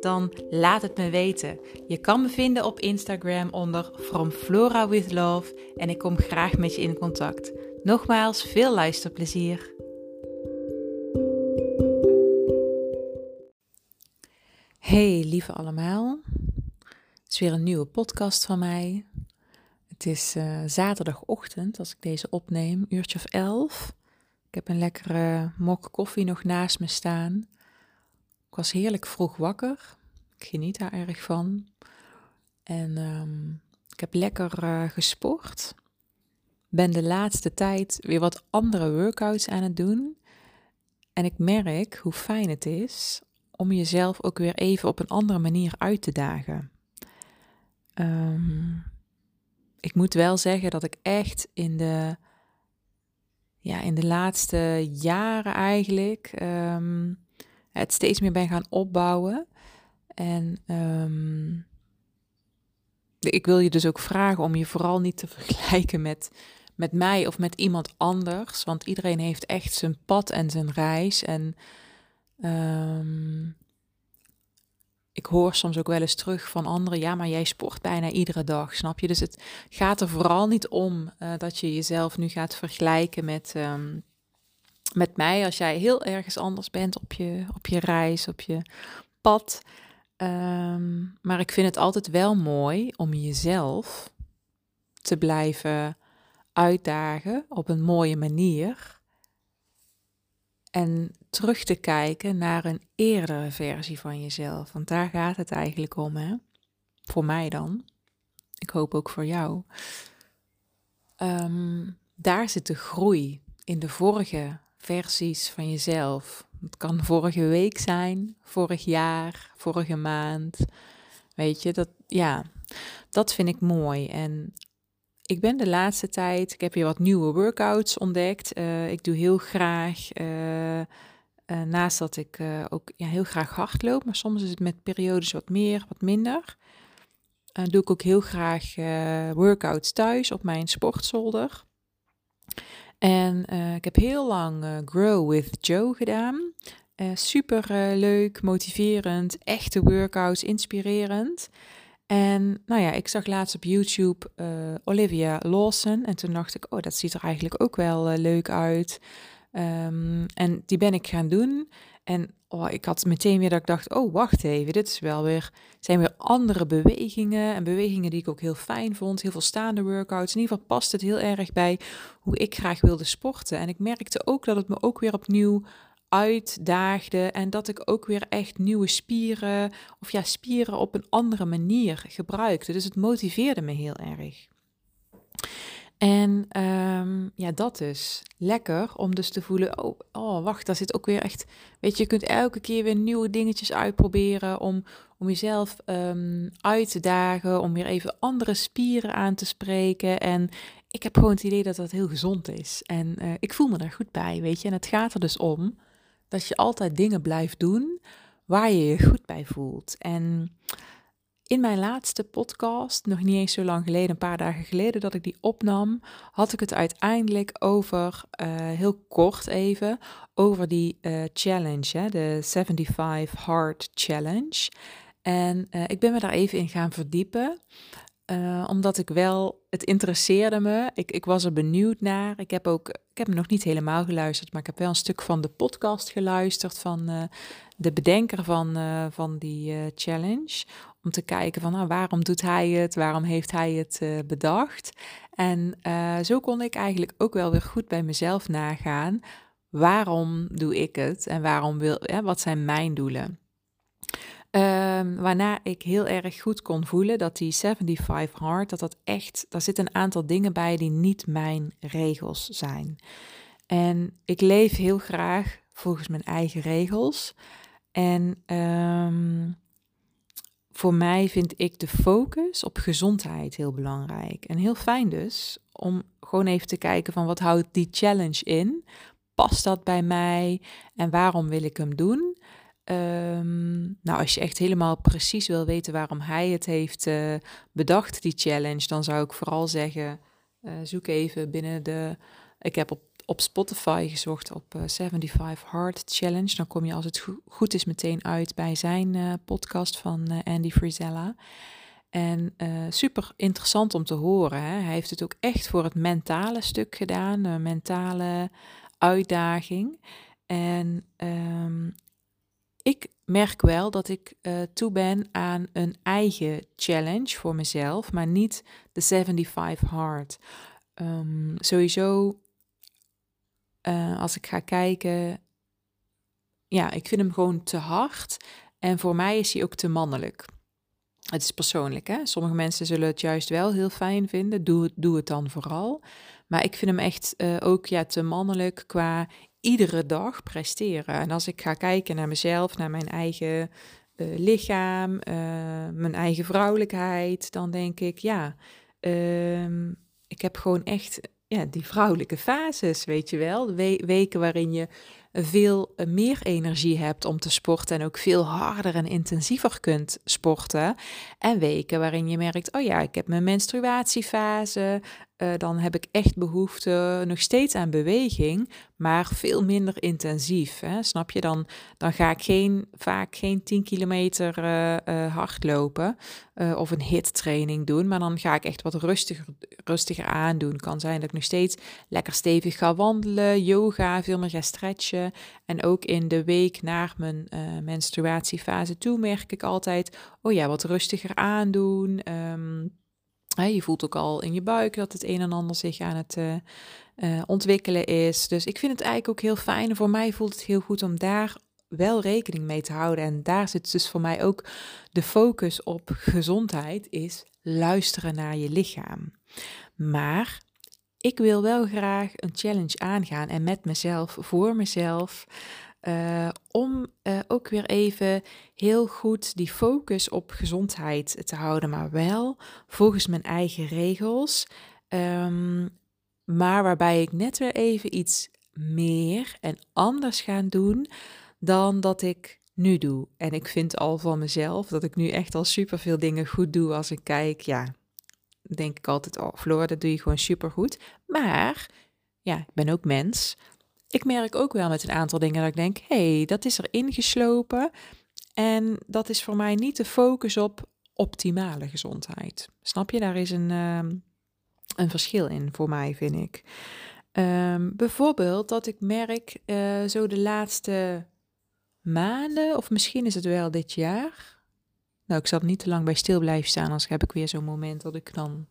Dan laat het me weten. Je kan me vinden op Instagram onder From Flora with Love en ik kom graag met je in contact. Nogmaals, veel luisterplezier. Hey lieve allemaal, het is weer een nieuwe podcast van mij. Het is uh, zaterdagochtend als ik deze opneem, uurtje of elf. Ik heb een lekkere mok koffie nog naast me staan was heerlijk vroeg wakker. Ik geniet daar erg van. En um, ik heb lekker uh, gesport. Ben de laatste tijd weer wat andere workouts aan het doen. En ik merk hoe fijn het is om jezelf ook weer even op een andere manier uit te dagen. Um, ik moet wel zeggen dat ik echt in de, ja, in de laatste jaren eigenlijk um, het steeds meer ben gaan opbouwen. En um, ik wil je dus ook vragen om je vooral niet te vergelijken met, met mij of met iemand anders. Want iedereen heeft echt zijn pad en zijn reis. En um, ik hoor soms ook wel eens terug van anderen, ja, maar jij sport bijna iedere dag, snap je? Dus het gaat er vooral niet om uh, dat je jezelf nu gaat vergelijken met, um, met mij als jij heel ergens anders bent op je, op je reis, op je pad. Ehm, maar ik vind het altijd wel mooi om jezelf te blijven uitdagen op een mooie manier. En terug te kijken naar een eerdere versie van jezelf. Want daar gaat het eigenlijk om, hè? Voor mij dan. Ik hoop ook voor jou. Um, daar zit de groei in de vorige versies van jezelf. Het kan vorige week zijn, vorig jaar, vorige maand. Weet je, dat, ja, dat vind ik mooi. En ik ben de laatste tijd, ik heb hier wat nieuwe workouts ontdekt. Uh, ik doe heel graag, uh, uh, naast dat ik ook ja, heel graag hardloop, maar soms is het met periodes wat meer, wat minder. doe ik ook heel graag workouts thuis op mijn sportzolder. En uh, ik heb heel lang uh, Grow with Joe gedaan. Uh, super leuk, motiverend, echte workouts, inspirerend. En nou ja, ik zag laatst op YouTube Olivia Lawson en toen dacht ik, oh, dat ziet er eigenlijk ook wel leuk uit. Um, en die ben ik gaan doen. En oh, ik had meteen weer dat ik dacht, oh wacht even, dit is wel weer, zijn weer andere bewegingen en bewegingen die ik ook heel fijn vond. Heel veel staande workouts. In ieder geval past het heel erg bij hoe ik graag wilde sporten. En ik merkte ook dat het me ook weer opnieuw uitdaagde en dat ik ook weer echt nieuwe spieren of ja, spieren op een andere manier gebruikte. Dus het motiveerde me heel erg. En um, ja, dat is lekker om dus te voelen, oh, oh, wacht, daar zit ook weer echt, weet je, je kunt elke keer weer nieuwe dingetjes uitproberen om, om jezelf um, uit te dagen, om weer even andere spieren aan te spreken. En ik heb gewoon het idee dat dat heel gezond is. En uh, ik voel me daar goed bij, weet je. En het gaat er dus om dat je altijd dingen blijft doen waar je je goed bij voelt. En in mijn laatste podcast, nog niet eens zo lang geleden, een paar dagen geleden dat ik die opnam, had ik het uiteindelijk over, uh, heel kort even, over die uh, challenge, hè, de 75 Hard Challenge. En uh, ik ben me daar even in gaan verdiepen. Omdat ik wel, het interesseerde me. Ik, ik was er benieuwd naar. Ik heb ook, ik heb hem nog niet helemaal geluisterd, maar ik heb wel een stuk van de podcast geluisterd van de bedenker van, van die challenge. Om te kijken van nou, waarom doet hij het? Waarom heeft hij het bedacht? En zo kon ik eigenlijk ook wel weer goed bij mezelf nagaan. Waarom doe ik het? En waarom wil, ja, wat zijn mijn doelen? Um, waarna ik heel erg goed kon voelen dat die 75 hard, dat dat echt, daar zitten een aantal dingen bij die niet mijn regels zijn. En ik leef heel graag volgens mijn eigen regels. En um, voor mij vind ik de focus op gezondheid heel belangrijk. En heel fijn dus om gewoon even te kijken van wat houdt die challenge in? Past dat bij mij? En waarom wil ik hem doen? Ehm, nou, als je echt helemaal precies wil weten waarom hij het heeft uh, bedacht, die challenge, dan zou ik vooral zeggen: uh, zoek even binnen de. Ik heb op, op Spotify gezocht op uh, 75 Hard Challenge. Dan kom je als het goed is meteen uit bij zijn uh, podcast van Andy Frizella. En super interessant om te horen. Hè? Hij heeft het ook echt voor het mentale stuk gedaan, een mentale uitdaging. En um, ik merk wel dat ik toe ben aan een eigen challenge voor mezelf, maar niet de 75 hard. Um, sowieso, uh, als ik ga kijken, ja, ik vind hem gewoon te hard. En voor mij is hij ook te mannelijk. Het is persoonlijk, hè? Sommige mensen zullen het juist wel heel fijn vinden. Doe, doe het dan vooral. Maar ik vind hem echt uh, ook ja, te mannelijk qua iedere dag presteren. En als ik ga kijken naar mezelf, naar mijn eigen uh, lichaam, mijn eigen vrouwelijkheid, dan denk ik, ja, uh, ik heb gewoon echt ja, die vrouwelijke fases, weet je wel. Weken waarin je veel eh, meer energie hebt om te sporten en ook veel harder en intensiever kunt sporten. En weken waarin je merkt, oh ja, ik heb mijn menstruatiefase, uh, dan heb ik echt behoefte nog steeds aan beweging, maar veel minder intensief. Hè? Snap je? Dan, dan ga ik geen, vaak geen 10 kilometer uh, uh, hardlopen of een hit-training doen, maar dan ga ik echt wat rustiger, rustiger aandoen. Kan zijn dat ik nog steeds lekker stevig ga wandelen, yoga, veel meer ga stretchen. En ook in de week naar mijn menstruatiefase toe merk ik altijd, oh ja, wat rustiger aandoen. Um, je voelt ook al in je buik dat het een en ander zich aan het uh, uh, ontwikkelen is. Dus ik vind het eigenlijk ook heel fijn. Voor mij voelt het heel goed om daar wel rekening mee te houden. En daar zit dus voor mij ook de focus op gezondheid, is luisteren naar je lichaam. Maar ik wil wel graag een challenge aangaan en met mezelf, voor mezelf. Uh, om uh, ook weer even heel goed die focus op gezondheid te houden, maar wel volgens mijn eigen regels. Um, maar waarbij ik net weer even iets meer en anders ga doen dan dat ik nu doe. En ik vind al van mezelf dat ik nu echt al super veel dingen goed doe als ik kijk. Ja, denk ik altijd, oh Floor, dat doe je gewoon super goed. Maar ja, ik ben ook mens ik merk ook wel met een aantal dingen dat ik denk, hé, hey, dat is er ingeslopen. En dat is voor mij niet de focus op optimale gezondheid. Snap je? Daar is een, uh, een verschil in voor mij, vind ik. Um, bijvoorbeeld dat ik merk uh, zo de laatste maanden, of misschien is het wel dit jaar. Nou, ik zal niet te lang bij stil blijven staan, als heb ik weer zo'n moment dat ik dan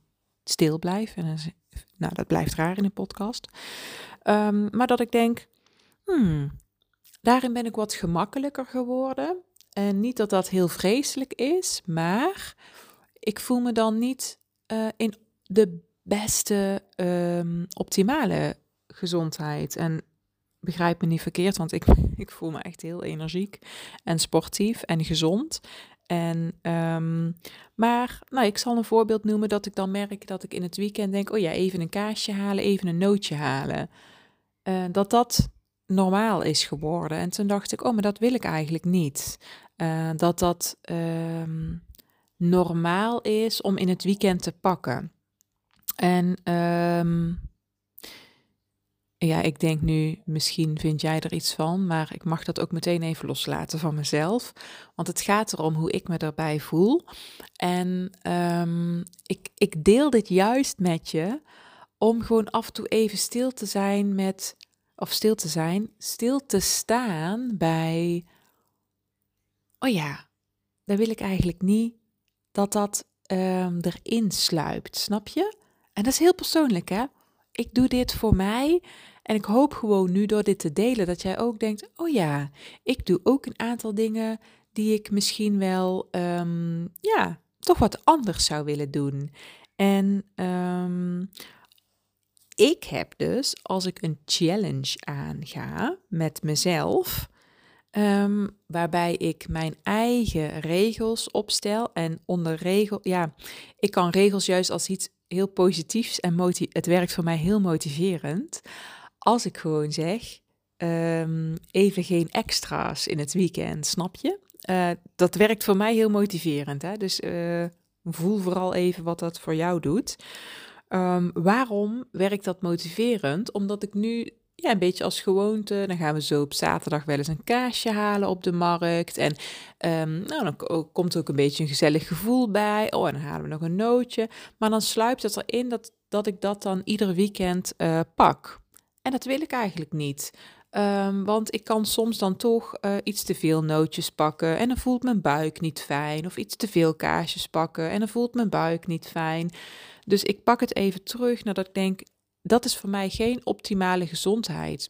stil blijf. En nou, dat blijft raar in een podcast. Um, maar dat ik denk, hmm, daarin ben ik wat gemakkelijker geworden. En niet dat dat heel vreselijk is, maar ik voel me dan niet uh, in de beste, um, optimale gezondheid. En begrijp me niet verkeerd, want ik, ik voel me echt heel energiek en sportief en gezond. En, um, maar nou, ik zal een voorbeeld noemen dat ik dan merk dat ik in het weekend denk: oh ja, even een kaasje halen, even een nootje halen. Uh, dat dat normaal is geworden. En toen dacht ik: oh, maar dat wil ik eigenlijk niet. Uh, dat dat um, normaal is om in het weekend te pakken. En um, ja, ik denk nu, misschien vind jij er iets van, maar ik mag dat ook meteen even loslaten van mezelf. Want het gaat erom hoe ik me erbij voel. En um, ik, ik deel dit juist met je om gewoon af en toe even stil te zijn met, of stil te zijn, stil te staan bij, oh ja, daar wil ik eigenlijk niet dat dat um, erin sluipt, snap je? En dat is heel persoonlijk, hè? Ik doe dit voor mij. En ik hoop gewoon nu door dit te delen dat jij ook denkt: oh ja, ik doe ook een aantal dingen die ik misschien wel, um, ja, toch wat anders zou willen doen. En um, ik heb dus, als ik een challenge aanga met mezelf, Ehm, waarbij ik mijn eigen regels opstel. En onder regel, ja, ik kan regels juist als iets heel positiefs en het werkt voor mij heel motiverend. Als ik gewoon zeg, ehm, even geen extra's in het weekend, snap je? Uh, dat werkt voor mij heel motiverend. Hè? Dus uh, voel vooral even wat dat voor jou doet. Um, waarom werkt dat motiverend? Omdat ik nu ja, een beetje als gewoonte. Dan gaan we zo op zaterdag wel eens een kaasje halen op de markt. En um, nou, dan komt er ook een beetje een gezellig gevoel bij. Oh, en dan halen we nog een nootje. Maar dan sluipt het erin dat, dat ik dat dan ieder weekend uh, pak. En dat wil ik eigenlijk niet. Um, want ik kan soms dan toch uh, iets te veel nootjes pakken en dan voelt mijn buik niet fijn. Of iets te veel kaasjes pakken en dan voelt mijn buik niet fijn. Dus ik pak het even terug nadat ik denk, dat is voor mij geen optimale gezondheid.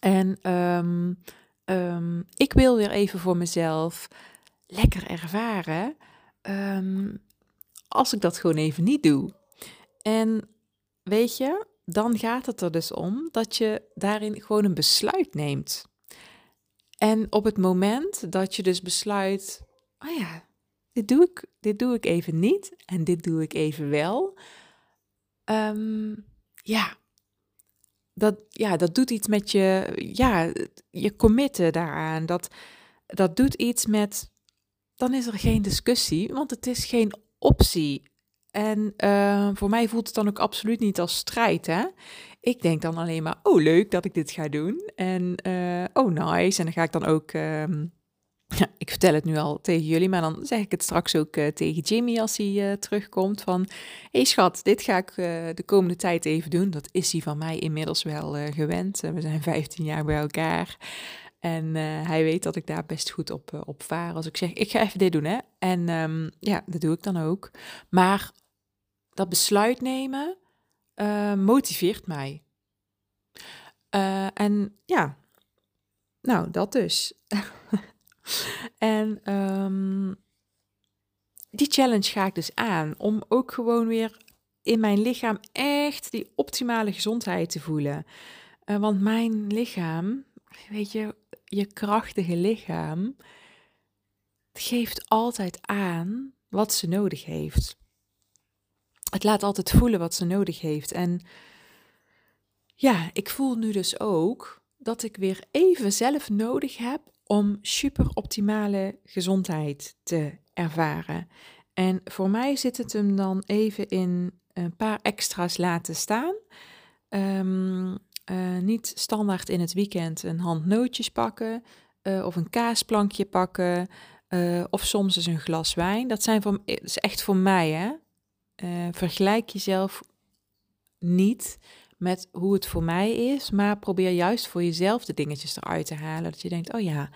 En um, um, ik wil weer even voor mezelf lekker ervaren um, als ik dat gewoon even niet doe. En weet je, dan gaat het er dus om dat je daarin gewoon een besluit neemt. En op het moment dat je dus besluit, oh ja, dit doe ik, dit doe ik even niet en dit doe ik even wel. Ja, dat, ja, dat doet iets met je, ja, je committen daaraan. Dat, dat doet iets met, dan is er geen discussie, want het is geen optie. En uh, voor mij voelt het dan ook absoluut niet als strijd, hè. Ik denk dan alleen maar, oh leuk dat ik dit ga doen. En uh, oh nice, en dan ga ik dan ook... Uh, ja, ik vertel het nu al tegen jullie, maar dan zeg ik het straks ook uh, tegen Jimmy als hij uh, terugkomt van... Hé hey schat, dit ga ik uh, de komende tijd even doen. Dat is hij van mij inmiddels wel gewend. we zijn 15 jaar bij elkaar. En hij weet dat ik daar best goed op, op vaar. Als ik zeg, ik ga even dit doen, hè. En um, ja, dat doe ik dan ook. Maar dat besluit nemen motiveert mij. en ja, nou, dat dus. en um, die challenge ga ik dus aan om ook gewoon weer in mijn lichaam echt die optimale gezondheid te voelen. Uh, want mijn lichaam, weet je, je krachtige lichaam, geeft altijd aan wat ze nodig heeft. Het laat altijd voelen wat ze nodig heeft. En ja, ik voel nu dus ook dat ik weer even zelf nodig heb om super optimale gezondheid te ervaren. En voor mij zit het hem dan even in een paar extra's laten staan. Um, uh, niet standaard in het weekend een hand nootjes pakken uh, of een kaasplankje pakken uh, of soms eens een glas wijn. Dat, zijn voor, is echt voor mij. Hè? vergelijk jezelf niet met hoe het voor mij is, maar probeer juist voor jezelf de dingetjes eruit te halen. Dat je denkt, oh ja,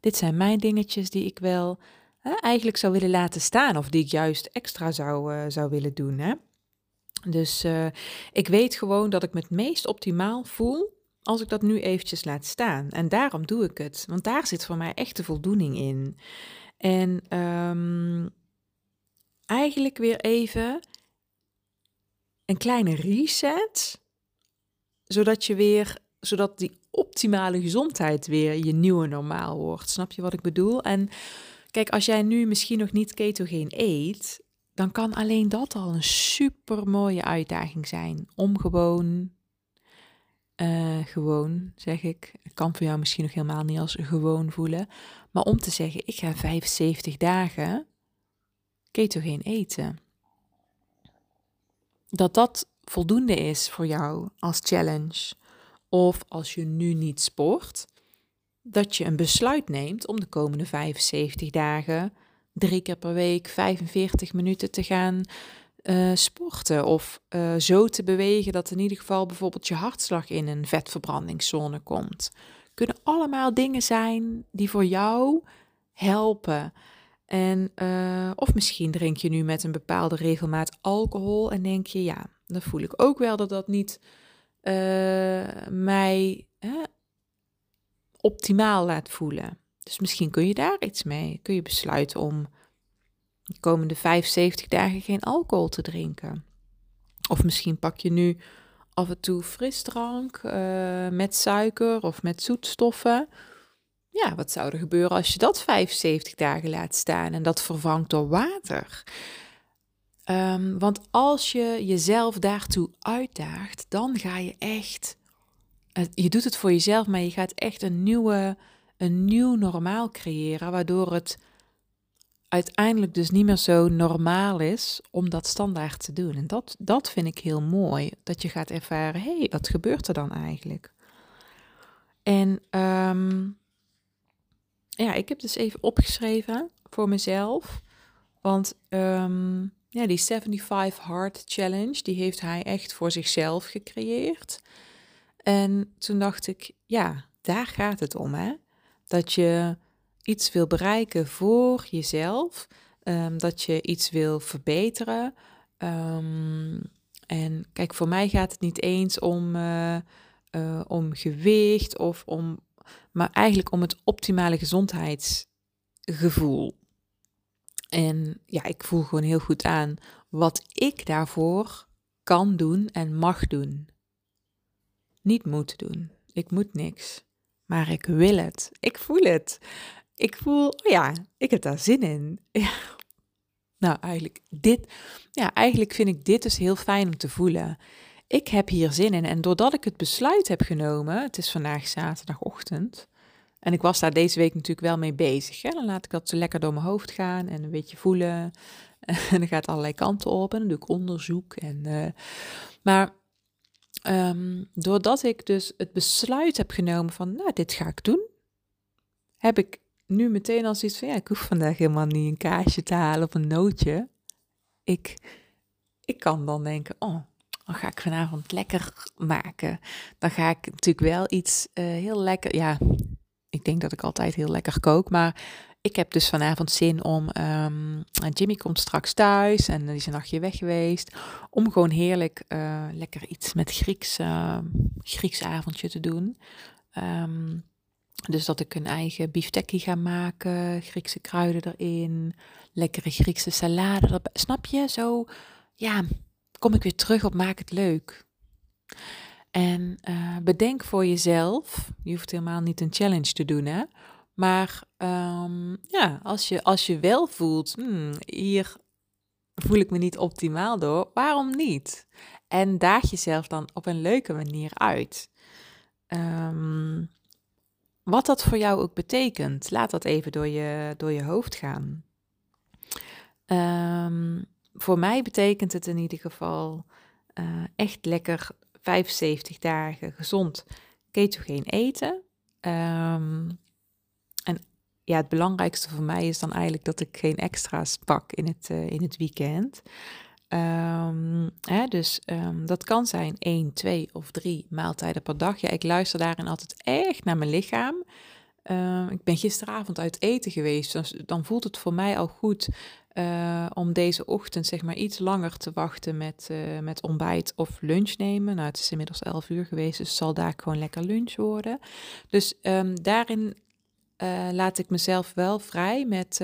dit zijn mijn dingetjes die ik wel hè, eigenlijk zou willen laten staan of die ik juist extra zou, uh, zou willen doen. Hè? Dus uh, ik weet gewoon dat ik me het meest optimaal voel als ik dat nu eventjes laat staan. En daarom doe ik het, want daar zit voor mij echt de voldoening in. En um, eigenlijk weer even een kleine reset zodat je weer, zodat die optimale gezondheid weer je nieuwe normaal wordt. Snap je wat ik bedoel? En kijk, als jij nu misschien nog niet ketogeen eet, dan kan alleen dat al een super mooie uitdaging zijn om gewoon, uh, gewoon zeg ik, kan voor jou misschien nog helemaal niet als gewoon voelen, maar om te zeggen, ik ga 75 dagen ketogeen eten. Dat dat voldoende is voor jou als challenge, of als je nu niet sport, dat je een besluit neemt om de komende 75 dagen drie keer per week 45 minuten te gaan uh, sporten of uh, zo te bewegen dat in ieder geval bijvoorbeeld je hartslag in een vetverbrandingszone komt. Kunnen allemaal dingen zijn die voor jou helpen. En, uh, of misschien drink je nu met een bepaalde regelmaat alcohol en denk je, ja, dan voel ik ook wel dat dat niet uh, mij optimaal laat voelen. Dus misschien kun je daar iets mee. Kun je besluiten om de komende 75 dagen geen alcohol te drinken. Of misschien pak je nu af en toe frisdrank uh, met suiker of met zoetstoffen. Ja, wat zou er gebeuren als je dat 75 dagen laat staan en dat vervangt door water? Ehm, want als je jezelf daartoe uitdaagt, dan ga je echt. Je doet het voor jezelf, maar je gaat echt een, nieuwe, een nieuw normaal creëren, waardoor het uiteindelijk dus niet meer zo normaal is om dat standaard te doen. En dat, dat vind ik heel mooi, dat je gaat ervaren, hé, hey, wat gebeurt er dan eigenlijk? En ehm, ja, ik heb dus even opgeschreven voor mezelf, want um, ja, die 75 Hard Challenge, die heeft hij echt voor zichzelf gecreëerd. En toen dacht ik, ja, daar gaat het om, hè? Dat je iets wil bereiken voor jezelf, um, dat je iets wil verbeteren. Um, en kijk, voor mij gaat het niet eens om, uh, uh, om gewicht of om, maar eigenlijk om het optimale gezondheidsgevoel. En ja, ik voel gewoon heel goed aan wat ik daarvoor kan doen en mag doen. Niet moet doen. Ik moet niks. Maar ik wil het. Ik voel het. Ik voel, oh ja, ik heb daar zin in. Ja. Nou, eigenlijk dit, ja, eigenlijk vind ik dit dus heel fijn om te voelen. Ik heb hier zin in en doordat ik het besluit heb genomen, het is vandaag zaterdagochtend, en ik was daar deze week natuurlijk wel mee bezig. Hè? Dan laat ik dat zo lekker door mijn hoofd gaan en een beetje voelen. En dan gaat allerlei kanten op en dan doe ik onderzoek. En, uh, maar um, doordat ik dus het besluit heb genomen van, nou, dit ga ik doen, heb ik nu meteen als iets van, ja, ik hoef vandaag helemaal niet een kaasje te halen of een nootje. Ik, ik kan dan denken, oh, dan ga ik vanavond lekker maken. Dan ga ik natuurlijk wel iets uh, heel lekker, ja, ik denk dat ik altijd heel lekker kook. Maar ik heb dus vanavond zin om. Um, Jimmy komt straks thuis en die is een nachtje weg geweest. Om gewoon heerlijk uh, lekker iets met Grieks, uh, Grieks avondje te doen. Um, dus dat ik een eigen biftekkie ga maken, Griekse kruiden erin, lekkere Griekse salade. Snap je? Zo, ja, kom ik weer terug op maak het leuk. En uh, bedenk voor jezelf, je hoeft helemaal niet een challenge te doen, hè. Maar um, ja, als je, als je wel voelt, hmm, hier voel ik me niet optimaal door, waarom niet? En daag jezelf dan op een leuke manier uit. Um, wat dat voor jou ook betekent, laat dat even door je, door je hoofd gaan. Um, voor mij betekent het in ieder geval uh, echt lekker 75 dagen gezond ketogeen eten. Um, en ja, het belangrijkste voor mij is dan eigenlijk dat ik geen extra's pak in het, uh, in het weekend. Um, hè, dus um, dat kan zijn 1, 2 of 3 maaltijden per dag. Ja, ik luister daarin altijd echt naar mijn lichaam. Uh, ik ben gisteravond uit eten geweest. Dus dan voelt het voor mij al goed uh, om deze ochtend zeg maar iets langer te wachten met, uh, met ontbijt of lunch nemen. Nou, het is inmiddels 11 uur geweest, dus zal daar gewoon lekker lunch worden. Dus um, daarin uh, laat ik mezelf wel vrij met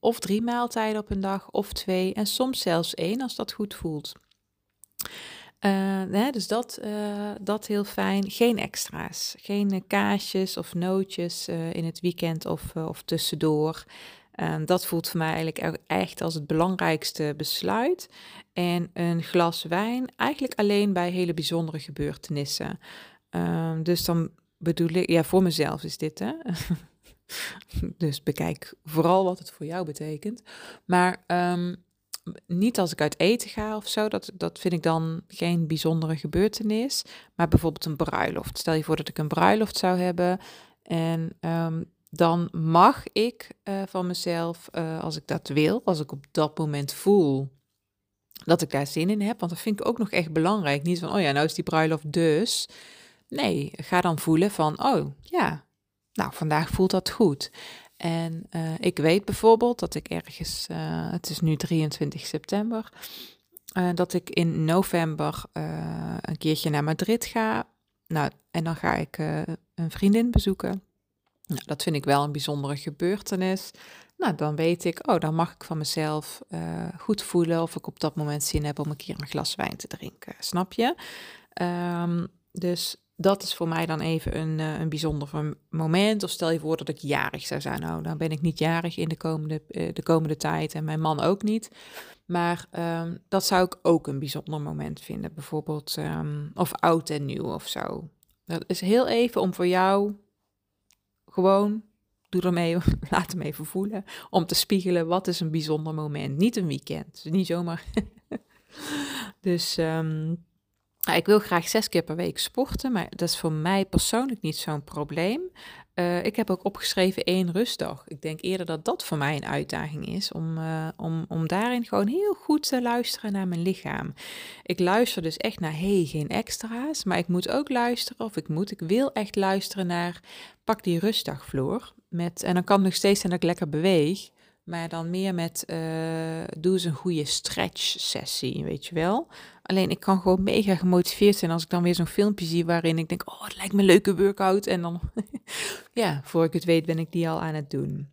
of drie maaltijden op een dag of twee en soms zelfs één als dat goed voelt. Hè, dus dat, dat heel fijn. Geen extra's. Geen kaasjes of nootjes in het weekend of, of tussendoor. Ehm, dat voelt voor mij eigenlijk echt als het belangrijkste besluit. En een glas wijn eigenlijk alleen bij hele bijzondere gebeurtenissen. Um, dus dan bedoel ik, ja, voor mezelf is dit hè. dus bekijk vooral wat het voor jou betekent. Maar um, niet als ik uit eten ga of zo, dat, dat vind ik dan geen bijzondere gebeurtenis. Maar bijvoorbeeld een bruiloft. Stel je voor dat ik een bruiloft zou hebben en um, dan mag ik uh, van mezelf, uh, als ik dat wil, als ik op dat moment voel dat ik daar zin in heb, want dat vind ik ook nog echt belangrijk. Niet van, oh ja, nou is die bruiloft dus. Nee, ga dan voelen van, oh ja, nou, vandaag voelt dat goed. En uh, ik weet bijvoorbeeld dat ik ergens, uh, het is nu 23 september, uh, dat ik in november een keertje naar Madrid ga. Nou, en dan ga ik een vriendin bezoeken. Nou, dat vind ik wel een bijzondere gebeurtenis. Nou, dan weet ik, oh, dan mag ik van mezelf goed voelen of ik op dat moment zin heb om een keer een glas wijn te drinken. Snap je? Um, dus dat is voor mij dan even een, uh, een bijzonder moment. Of stel je voor dat ik jarig zou zijn. Nou, dan ben ik niet jarig in de komende, uh, de komende tijd en mijn man ook niet. Maar um, dat zou ik ook een bijzonder moment vinden. Bijvoorbeeld, um, of oud en nieuw of zo. Dat is heel even om voor jou gewoon, doe ermee, laat hem even voelen. Om te spiegelen, wat is een bijzonder moment. Niet een weekend, niet zomaar. dus um, ik wil graag zes keer per week sporten, maar dat is voor mij persoonlijk niet zo'n probleem. Uh, ik heb ook opgeschreven één rustdag. Ik denk eerder dat dat voor mij een uitdaging is om, uh, om, om daarin gewoon heel goed te luisteren naar mijn lichaam. Ik luister dus echt naar hey, geen extra's, maar ik moet ook luisteren of ik moet, ik wil echt luisteren naar pak die rustdag, Floor. Met, en dan kan het nog steeds zijn dat ik lekker beweeg. Maar dan meer met, uh, doe eens een goede stretch sessie, weet je wel. Alleen ik kan gewoon mega gemotiveerd zijn als ik dan weer zo'n filmpje zie waarin ik denk, oh, het lijkt me een leuke workout. En dan, ja, voor ik het weet ben ik die al aan het doen.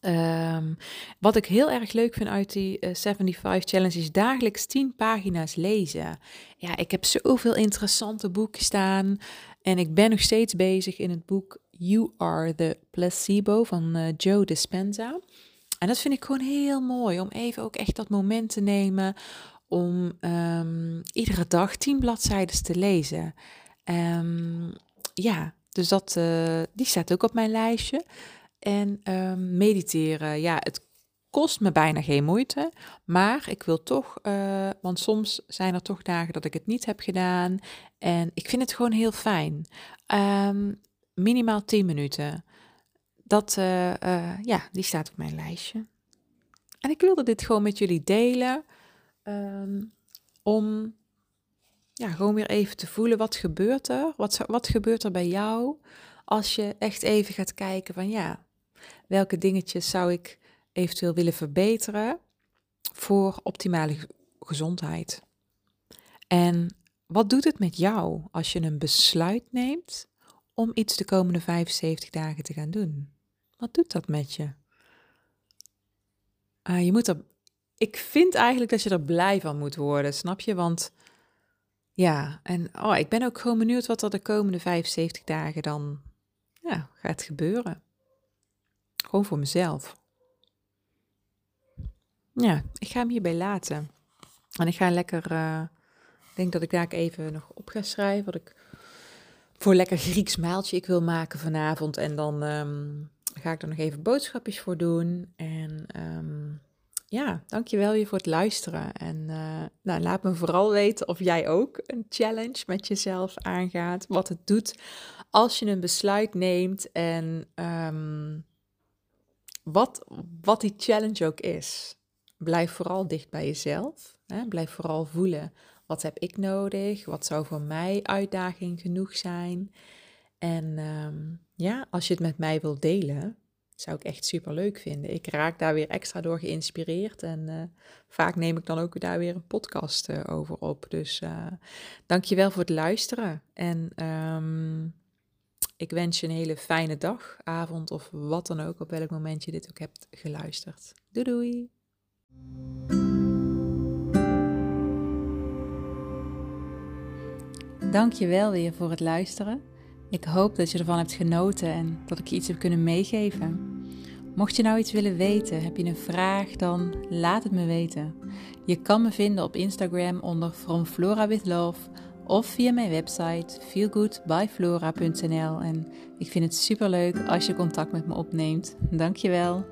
Um, wat ik heel erg leuk vind uit die uh, 75 Challenge is dagelijks 10 pagina's lezen. Ja, ik heb zoveel interessante boeken staan. En ik ben nog steeds bezig in het boek You Are the Placebo van uh, Joe Dispenza. En dat vind ik gewoon heel mooi om even ook echt dat moment te nemen om um, iedere dag tien bladzijden te lezen. Um, ja, dus dat, uh, die staat ook op mijn lijstje. En um, mediteren, ja, het kost me bijna geen moeite, maar ik wil toch, uh, want soms zijn er toch dagen dat ik het niet heb gedaan. En ik vind het gewoon heel fijn. minimaal 10 minuten. Dat, uh, ja, die staat op mijn lijstje. En ik wilde dit gewoon met jullie delen. Um, om ja, gewoon weer even te voelen, wat gebeurt er? Wat, wat gebeurt er bij jou als je echt even gaat kijken van ja, welke dingetjes zou ik eventueel willen verbeteren voor optimale gezondheid? En wat doet het met jou als je een besluit neemt om iets de komende 75 dagen te gaan doen? Wat doet dat met je? Uh, je moet er, ik vind eigenlijk dat je er blij van moet worden, snap je? Want ja, en oh, ik ben ook gewoon benieuwd wat er de komende 75 dagen dan gaat gebeuren. Gewoon voor mezelf. Ja, ik ga hem hierbij laten. En ik ga lekker, uh, ik denk dat ik daar even nog op ga schrijven. Wat ik voor lekker Grieks maaltje ik wil maken vanavond. En dan um, ga ik er nog even boodschapjes voor doen. En um, ja, dankjewel je voor het luisteren. En uh, nou, laat me vooral weten of jij ook een challenge met jezelf aangaat. Wat het doet als je een besluit neemt en um, wat, wat die challenge ook is. Blijf vooral dicht bij jezelf. Hè? Blijf vooral voelen. Wat heb ik nodig? Wat zou voor mij uitdaging genoeg zijn? En um, ja, als je het met mij wilt delen, zou ik echt super leuk vinden. Ik raak daar weer extra door geïnspireerd. En uh, vaak neem ik dan ook daar weer een podcast uh, over op. Dus uh, dankjewel voor het luisteren. En um, ik wens je een hele fijne dag, avond of wat dan ook, op welk moment je dit ook hebt geluisterd. Doei doei! Dankjewel weer voor het luisteren. Ik hoop dat je ervan hebt genoten en dat ik je iets heb kunnen meegeven. Mocht je nou iets willen weten, heb je een vraag, dan laat het me weten. Je kan me vinden op Instagram onder From Flora with Love of via mijn website feelgoodbyflora.nl. En ik vind het super leuk als je contact met me opneemt. Dankjewel.